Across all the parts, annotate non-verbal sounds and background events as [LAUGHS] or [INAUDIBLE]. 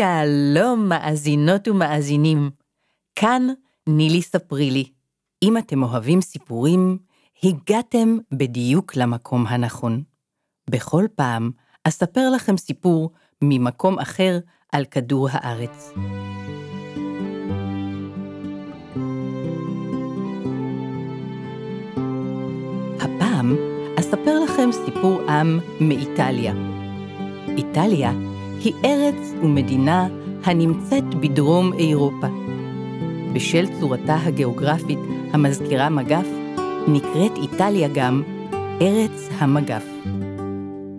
שלום מאזינות ומאזינים, כאן נילי ספרי לי. אם אתם אוהבים סיפורים, הגעתם בדיוק למקום הנכון. בכל פעם אספר לכם סיפור ממקום אחר על כדור הארץ. הפעם אספר לכם סיפור עם מאיטליה. איטליה היא ארץ ומדינה הנמצאת בדרום אירופה. בשל צורתה הגיאוגרפית המזכירה מגף, נקראת איטליה גם ארץ המגף.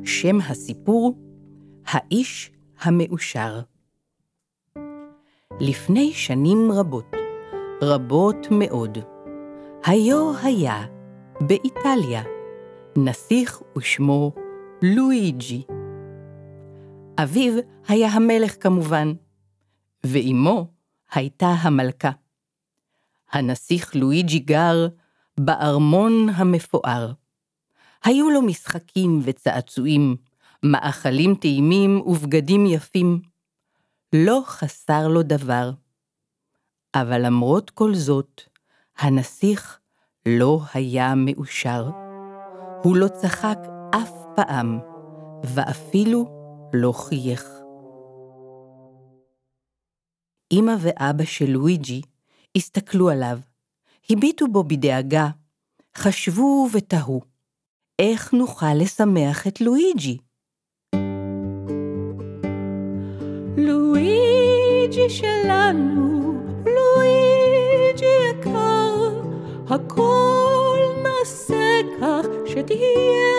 שם הסיפור, האיש המאושר. לפני שנים רבות, רבות מאוד, היו היה באיטליה נסיך ושמו לואיג'י. אביו היה המלך כמובן, ואימו הייתה המלכה. הנסיך לואיג'י גר בארמון המפואר. היו לו משחקים וצעצועים, מאכלים טעימים ובגדים יפים. לא חסר לו דבר. אבל למרות כל זאת, הנסיך לא היה מאושר. הוא לא צחק אף פעם, ואפילו לא חייך. אמא ואבא של לואיג'י הסתכלו עליו, הביטו בו בדאגה, חשבו ותהו, איך נוכל לשמח את לואיג'י? לואיג'י שלנו, לואיג'י יקר, הכל נעשה כך שתהיה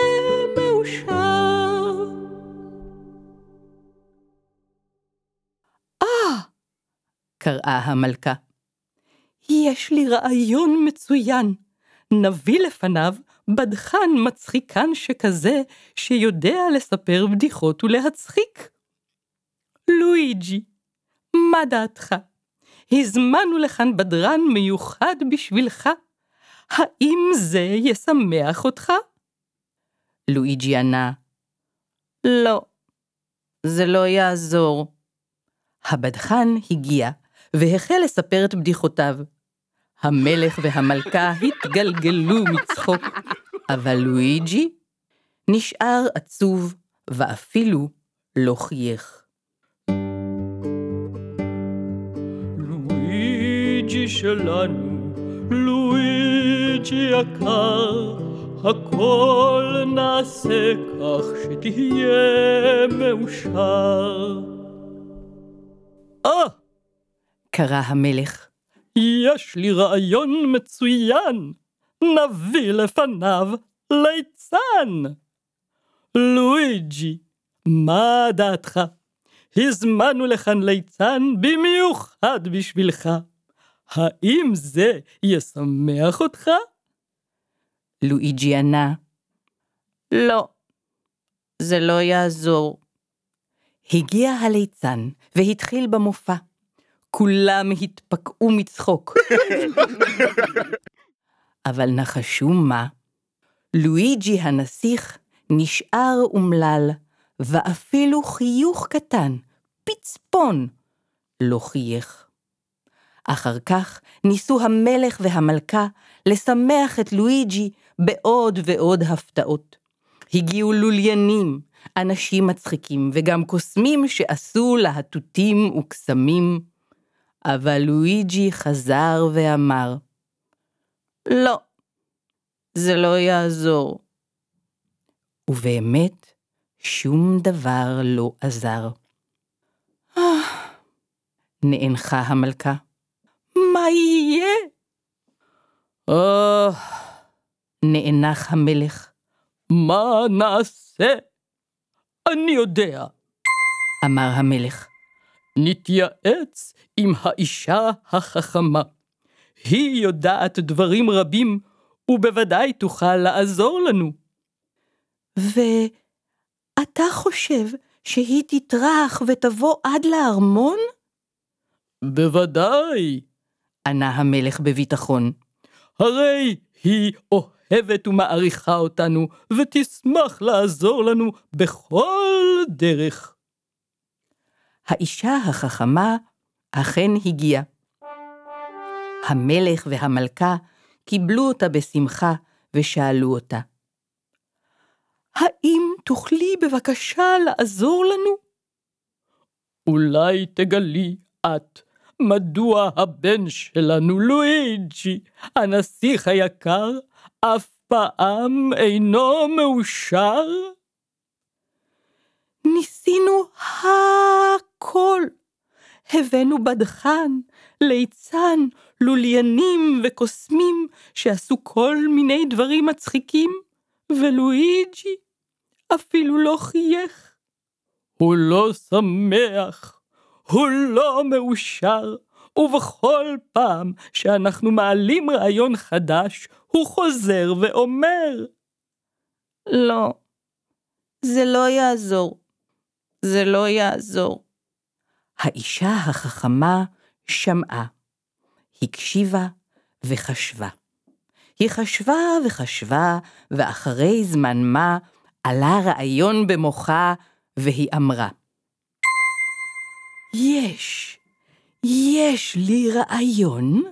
מאושר. קראה המלכה. יש לי רעיון מצוין. נביא לפניו בדחן מצחיקן שכזה, שיודע לספר בדיחות ולהצחיק. לואיג'י, מה דעתך? הזמנו לכאן בדרן מיוחד בשבילך. האם זה ישמח אותך? לואיג'י ענה, לא, זה לא יעזור. הבדחן הגיע והחל לספר את בדיחותיו. המלך והמלכה התגלגלו מצחוק, אבל לואיג'י נשאר עצוב ואפילו לא חייך. לואיג'י שלנו, לואיג'י יקר, הכל נעשה כך שתהיה מאושר. אה! קרא המלך. יש לי רעיון מצוין, נביא לפניו ליצן. לואיג'י, מה דעתך? הזמנו לכאן ליצן במיוחד בשבילך. האם זה ישמח אותך? לואיג'י ענה, לא, זה לא יעזור. הגיע הליצן והתחיל במופע. כולם התפקעו מצחוק. אבל נחשו מה? לואיג'י הנסיך נשאר אומלל, ואפילו חיוך קטן, פצפון, לא חייך. אחר כך ניסו המלך והמלכה לשמח את לואיג'י בעוד ועוד הפתעות. הגיעו לוליינים, אנשים מצחיקים וגם קוסמים שעשו להטוטים וקסמים. אבל לואיג'י חזר ואמר, לא, זה לא יעזור. ובאמת, שום דבר לא עזר. נאנחה המלכה. מה יהיה? אה, נאנח המלך. מה נעשה? אני יודע. אמר המלך. נתייעץ עם האישה החכמה. היא יודעת דברים רבים, ובוודאי תוכל לעזור לנו. ואתה חושב שהיא תטרח ותבוא עד לארמון? בוודאי, ענה המלך בביטחון. הרי היא אוהבת ומעריכה אותנו, ותשמח לעזור לנו בכל דרך. האישה החכמה אכן הגיעה. המלך והמלכה קיבלו אותה בשמחה ושאלו אותה, האם תוכלי בבקשה לעזור לנו? אולי תגלי את מדוע הבן שלנו, לואיג'י, הנסיך היקר, אף פעם אינו מאושר? ניסינו הכל. הבאנו בדחן, ליצן, לוליינים וקוסמים שעשו כל מיני דברים מצחיקים, ולואיג'י אפילו לא חייך. הוא לא שמח, הוא לא מאושר, ובכל פעם שאנחנו מעלים רעיון חדש, הוא חוזר ואומר, לא, זה לא יעזור. זה לא יעזור. האישה החכמה שמעה, הקשיבה וחשבה. היא חשבה וחשבה, ואחרי זמן מה עלה רעיון במוחה, והיא אמרה, יש, יש לי רעיון.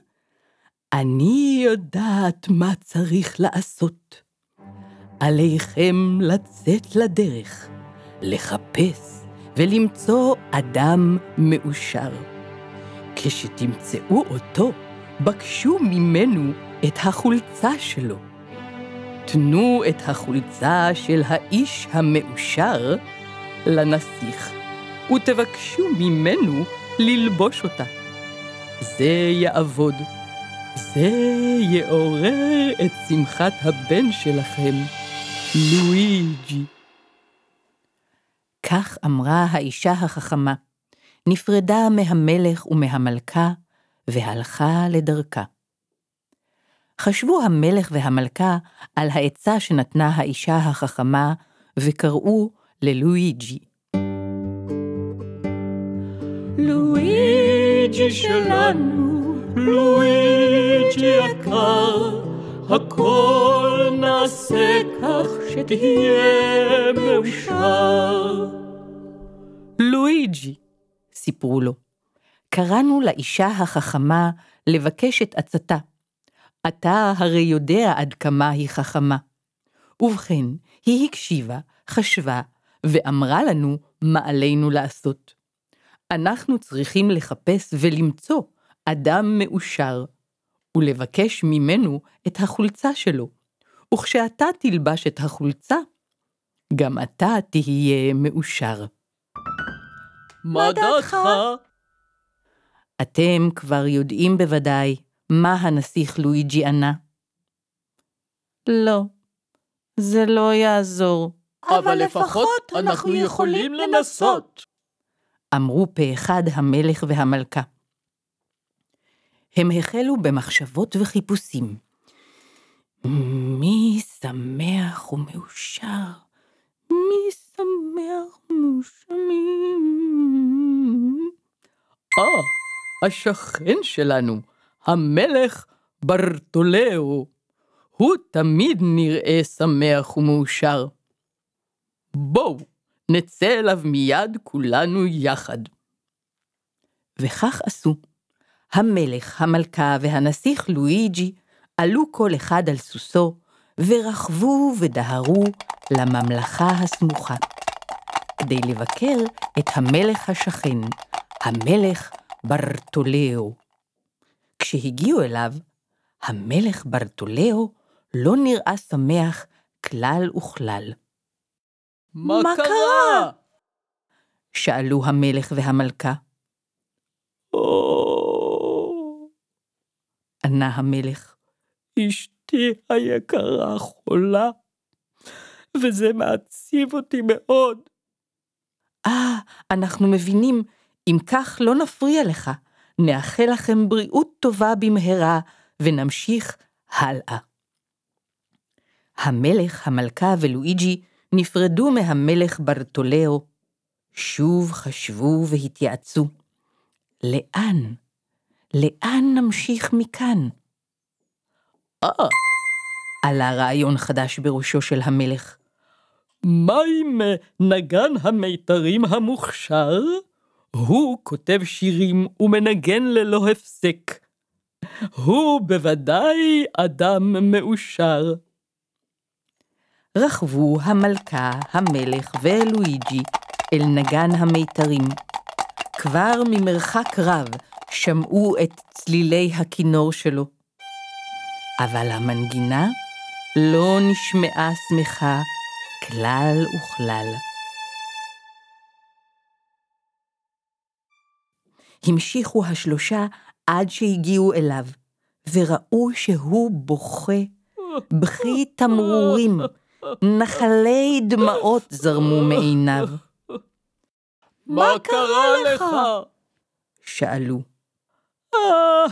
אני יודעת מה צריך לעשות. עליכם לצאת לדרך, לחפש ולמצוא אדם מאושר. כשתמצאו אותו, בקשו ממנו את החולצה שלו. תנו את החולצה של האיש המאושר לנסיך, ותבקשו ממנו ללבוש אותה. זה יעבוד. זה יעורר את שמחת הבן שלכם, לואיג'י. כך אמרה האישה החכמה, נפרדה מהמלך ומהמלכה, והלכה לדרכה. חשבו המלך והמלכה על העצה שנתנה האישה החכמה, וקראו ללואיג'י. לואיג'י שלנו, לואיג'י יקר, הכל נעשה כך שתהיה מאושר. לואיג'י, סיפרו לו, קראנו לאישה החכמה לבקש את עצתה. אתה הרי יודע עד כמה היא חכמה. ובכן, היא הקשיבה, חשבה, ואמרה לנו מה עלינו לעשות. אנחנו צריכים לחפש ולמצוא אדם מאושר, ולבקש ממנו את החולצה שלו. וכשאתה תלבש את החולצה, גם אתה תהיה מאושר. מה דעתך? אתם כבר יודעים בוודאי מה הנסיך לואיג'י ענה. לא, זה לא יעזור. אבל לפחות אנחנו יכולים לנסות. אמרו פה אחד המלך והמלכה. הם החלו במחשבות וחיפושים. מי שמח ומאושר? מי שמח ומאושר? אה, השכן שלנו, המלך ברטולאו. הוא תמיד נראה שמח ומאושר. בואו, נצא אליו מיד כולנו יחד. וכך עשו. המלך, המלכה והנסיך לואיג'י עלו כל אחד על סוסו, ורכבו ודהרו לממלכה הסמוכה, כדי לבקר את המלך השכן, המלך ברטולאו. כשהגיעו אליו, המלך ברטולאו לא נראה שמח כלל וכלל. מה, מה קרה? שאלו המלך והמלכה. או... ענה המלך. אשתי היקרה חולה, וזה מעציב אותי מאוד. אה, אנחנו מבינים, אם כך לא נפריע לך, נאחל לכם בריאות טובה במהרה, ונמשיך הלאה. המלך, המלכה ולואיג'י נפרדו מהמלך ברטולאו. שוב חשבו והתייעצו. לאן? לאן נמשיך מכאן? אה, עלה רעיון חדש בראשו של המלך. מה עם נגן המיתרים המוכשר? הוא כותב שירים ומנגן ללא הפסק. הוא בוודאי אדם מאושר. רכבו המלכה, המלך ולואיג'י אל נגן המיתרים. כבר ממרחק רב שמעו את צלילי הכינור שלו. אבל המנגינה לא נשמעה שמחה כלל וכלל. המשיכו השלושה עד שהגיעו אליו, וראו שהוא בוכה, בכי תמרורים, נחלי דמעות זרמו מעיניו. מה קרה לך? שאלו. אה,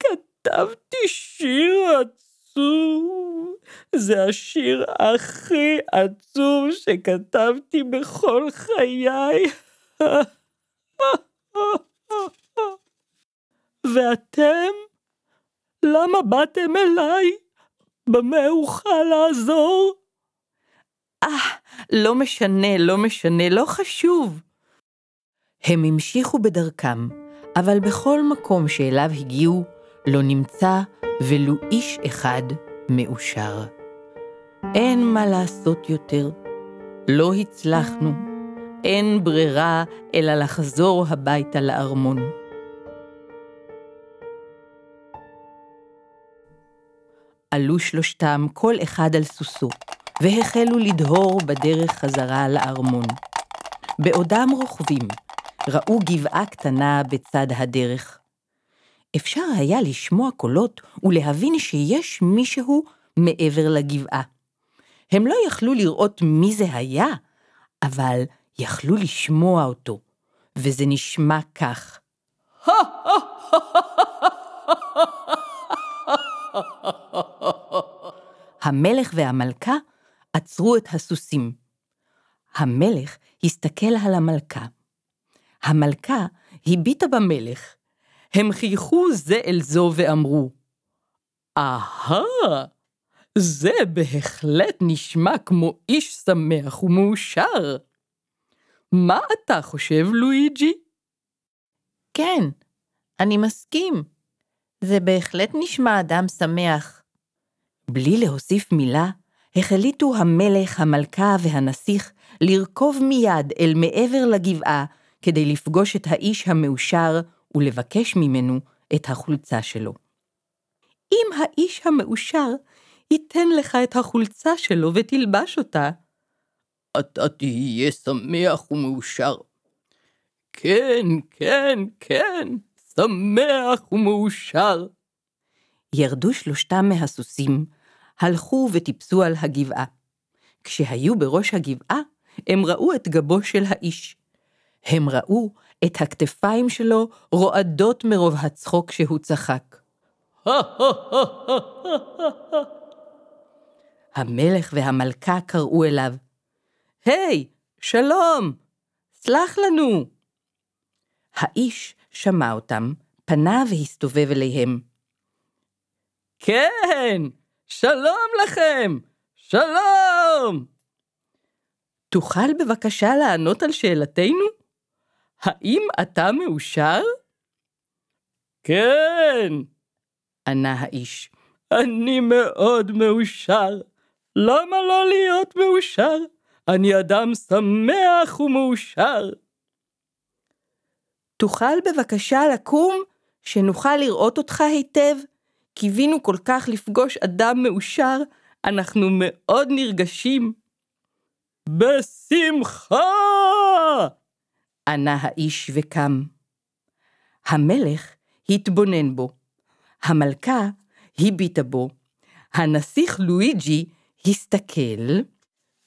כתבתי שיר עצוב. זה השיר הכי עצוב שכתבתי בכל חיי. [LAUGHS] ואתם? למה באתם אליי? במה אוכל לעזור? אה, לא משנה, לא משנה, לא חשוב. הם המשיכו בדרכם, אבל בכל מקום שאליו הגיעו, לא נמצא ולו איש אחד מאושר. אין מה לעשות יותר. לא הצלחנו. אין ברירה אלא לחזור הביתה לארמון. עלו שלושתם, כל אחד על סוסו, והחלו לדהור בדרך חזרה לארמון. בעודם רוכבים, ראו גבעה קטנה בצד הדרך. אפשר היה לשמוע קולות ולהבין שיש מישהו מעבר לגבעה. הם לא יכלו לראות מי זה היה, אבל יכלו לשמוע אותו, וזה נשמע כך. המלך והמלכה עצרו את הסוסים. המלך הסתכל על המלכה. המלכה הביטה במלך. הם חייכו זה אל זו ואמרו, אהה, זה בהחלט נשמע כמו איש שמח ומאושר. מה אתה חושב, לואיג'י? כן, אני מסכים. זה בהחלט נשמע אדם שמח. בלי להוסיף מילה, החליטו המלך, המלכה והנסיך לרכוב מיד אל מעבר לגבעה כדי לפגוש את האיש המאושר ולבקש ממנו את החולצה שלו. אם האיש המאושר ייתן לך את החולצה שלו ותלבש אותה, אתה תהיה שמח ומאושר. כן, כן, כן, שמח ומאושר. ירדו שלושתם מהסוסים, הלכו וטיפסו על הגבעה. כשהיו בראש הגבעה, הם ראו את גבו של האיש. הם ראו את הכתפיים שלו רועדות מרוב הצחוק שהוא צחק. [LAUGHS] המלך והמלכה קראו אליו, היי, hey, שלום, סלח לנו. האיש שמע אותם, פנה והסתובב אליהם. כן, שלום לכם, שלום! תוכל בבקשה לענות על שאלתנו? האם אתה מאושר? כן, ענה האיש. אני מאוד מאושר. למה לא להיות מאושר? אני אדם שמח ומאושר. תוכל בבקשה לקום, שנוכל לראות אותך היטב? קיווינו כל כך לפגוש אדם מאושר, אנחנו מאוד נרגשים. בשמחה! ענה האיש וקם. המלך התבונן בו, המלכה הביטה בו, הנסיך לואיג'י הסתכל,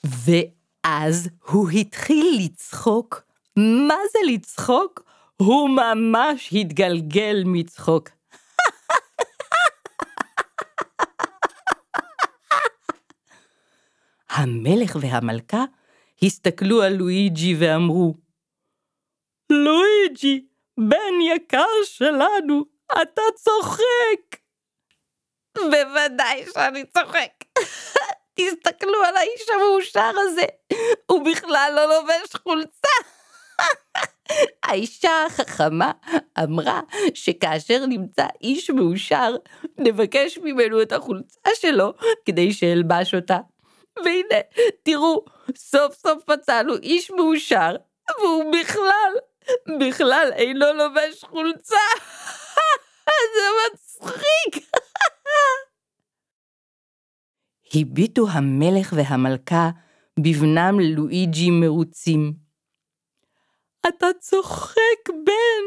ואז הוא התחיל לצחוק. מה זה לצחוק? הוא ממש התגלגל מצחוק. המלך והמלכה הסתכלו על לואיג'י ואמרו, לואיג'י, בן יקר שלנו, אתה צוחק! בוודאי שאני צוחק. [LAUGHS] תסתכלו על האיש המאושר הזה, הוא בכלל לא לובש חולצה. [LAUGHS] האישה החכמה אמרה שכאשר נמצא איש מאושר, נבקש ממנו את החולצה שלו כדי שאלבש אותה. והנה, תראו, סוף סוף מצאנו איש מאושר, והוא בכלל, בכלל אינו לובש חולצה. [LAUGHS] זה מצחיק. [LAUGHS] הביטו המלך והמלכה בבנם לואיג'י מרוצים. אתה צוחק, בן!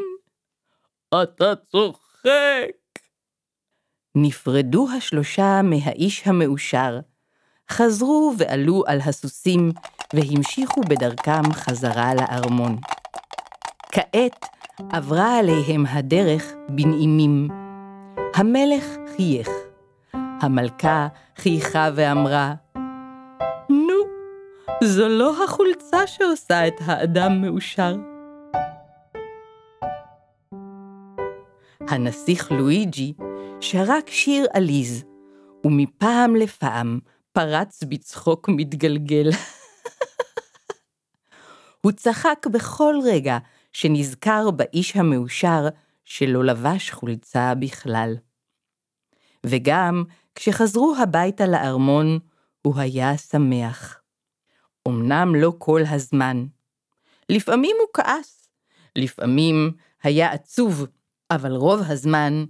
אתה צוחק! נפרדו השלושה מהאיש המאושר, חזרו ועלו על הסוסים והמשיכו בדרכם חזרה לארמון. כעת עברה עליהם הדרך בנעימים. המלך חייך. המלכה חייכה ואמרה, נו, זו לא החולצה שעושה את האדם מאושר. הנסיך לואיג'י שרק שיר עליז, ומפעם לפעם פרץ בצחוק מתגלגל. הוא צחק בכל רגע שנזכר באיש המאושר שלא לבש חולצה בכלל. וגם כשחזרו הביתה לארמון, הוא היה שמח. אמנם לא כל הזמן. לפעמים הוא כעס, לפעמים היה עצוב, אבל רוב הזמן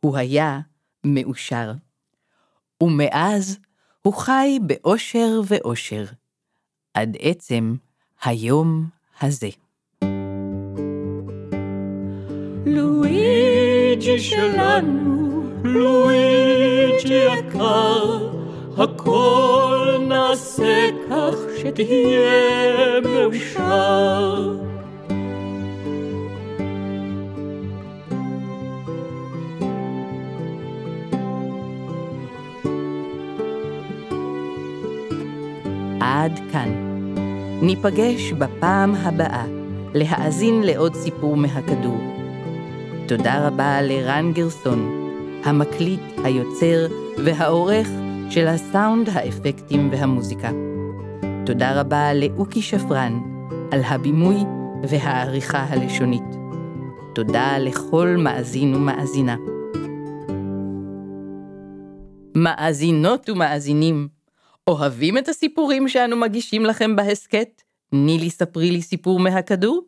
הוא היה מאושר. ומאז הוא חי באושר ואושר, עד עצם היום הזה. לואיג'י שלנו, לואיג'י יקר, הכל נעשה כך שתהיה מאושר. עד כאן. ניפגש בפעם הבאה להאזין לעוד סיפור מהכדור. תודה רבה לרן גרסון, המקליט, היוצר והעורך של הסאונד, האפקטים והמוזיקה. תודה רבה לאוקי שפרן על הבימוי והעריכה הלשונית. תודה לכל מאזין ומאזינה. מאזינות ומאזינים, אוהבים את הסיפורים שאנו מגישים לכם בהסכת? נילי ספרי לי סיפור מהכדור?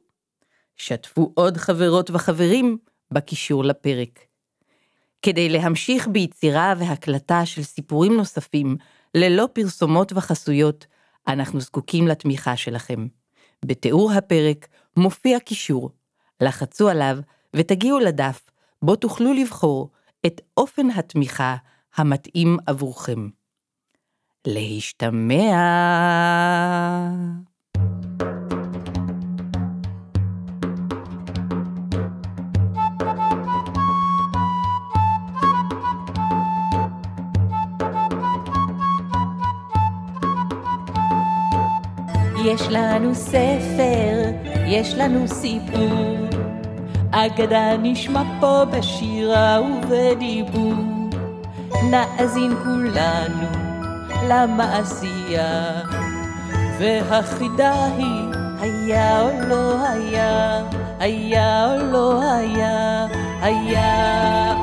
שתפו עוד חברות וחברים בקישור לפרק. כדי להמשיך ביצירה והקלטה של סיפורים נוספים, ללא פרסומות וחסויות, אנחנו זקוקים לתמיכה שלכם. בתיאור הפרק מופיע קישור, לחצו עליו ותגיעו לדף בו תוכלו לבחור את אופן התמיכה המתאים עבורכם. להשתמע. יש לנו ספר, יש לנו סיפור, אגדה נשמע פה בשירה ובדיבור. נאזין כולנו למעשייה, והחידה היא היה או לא היה, היה או לא היה, היה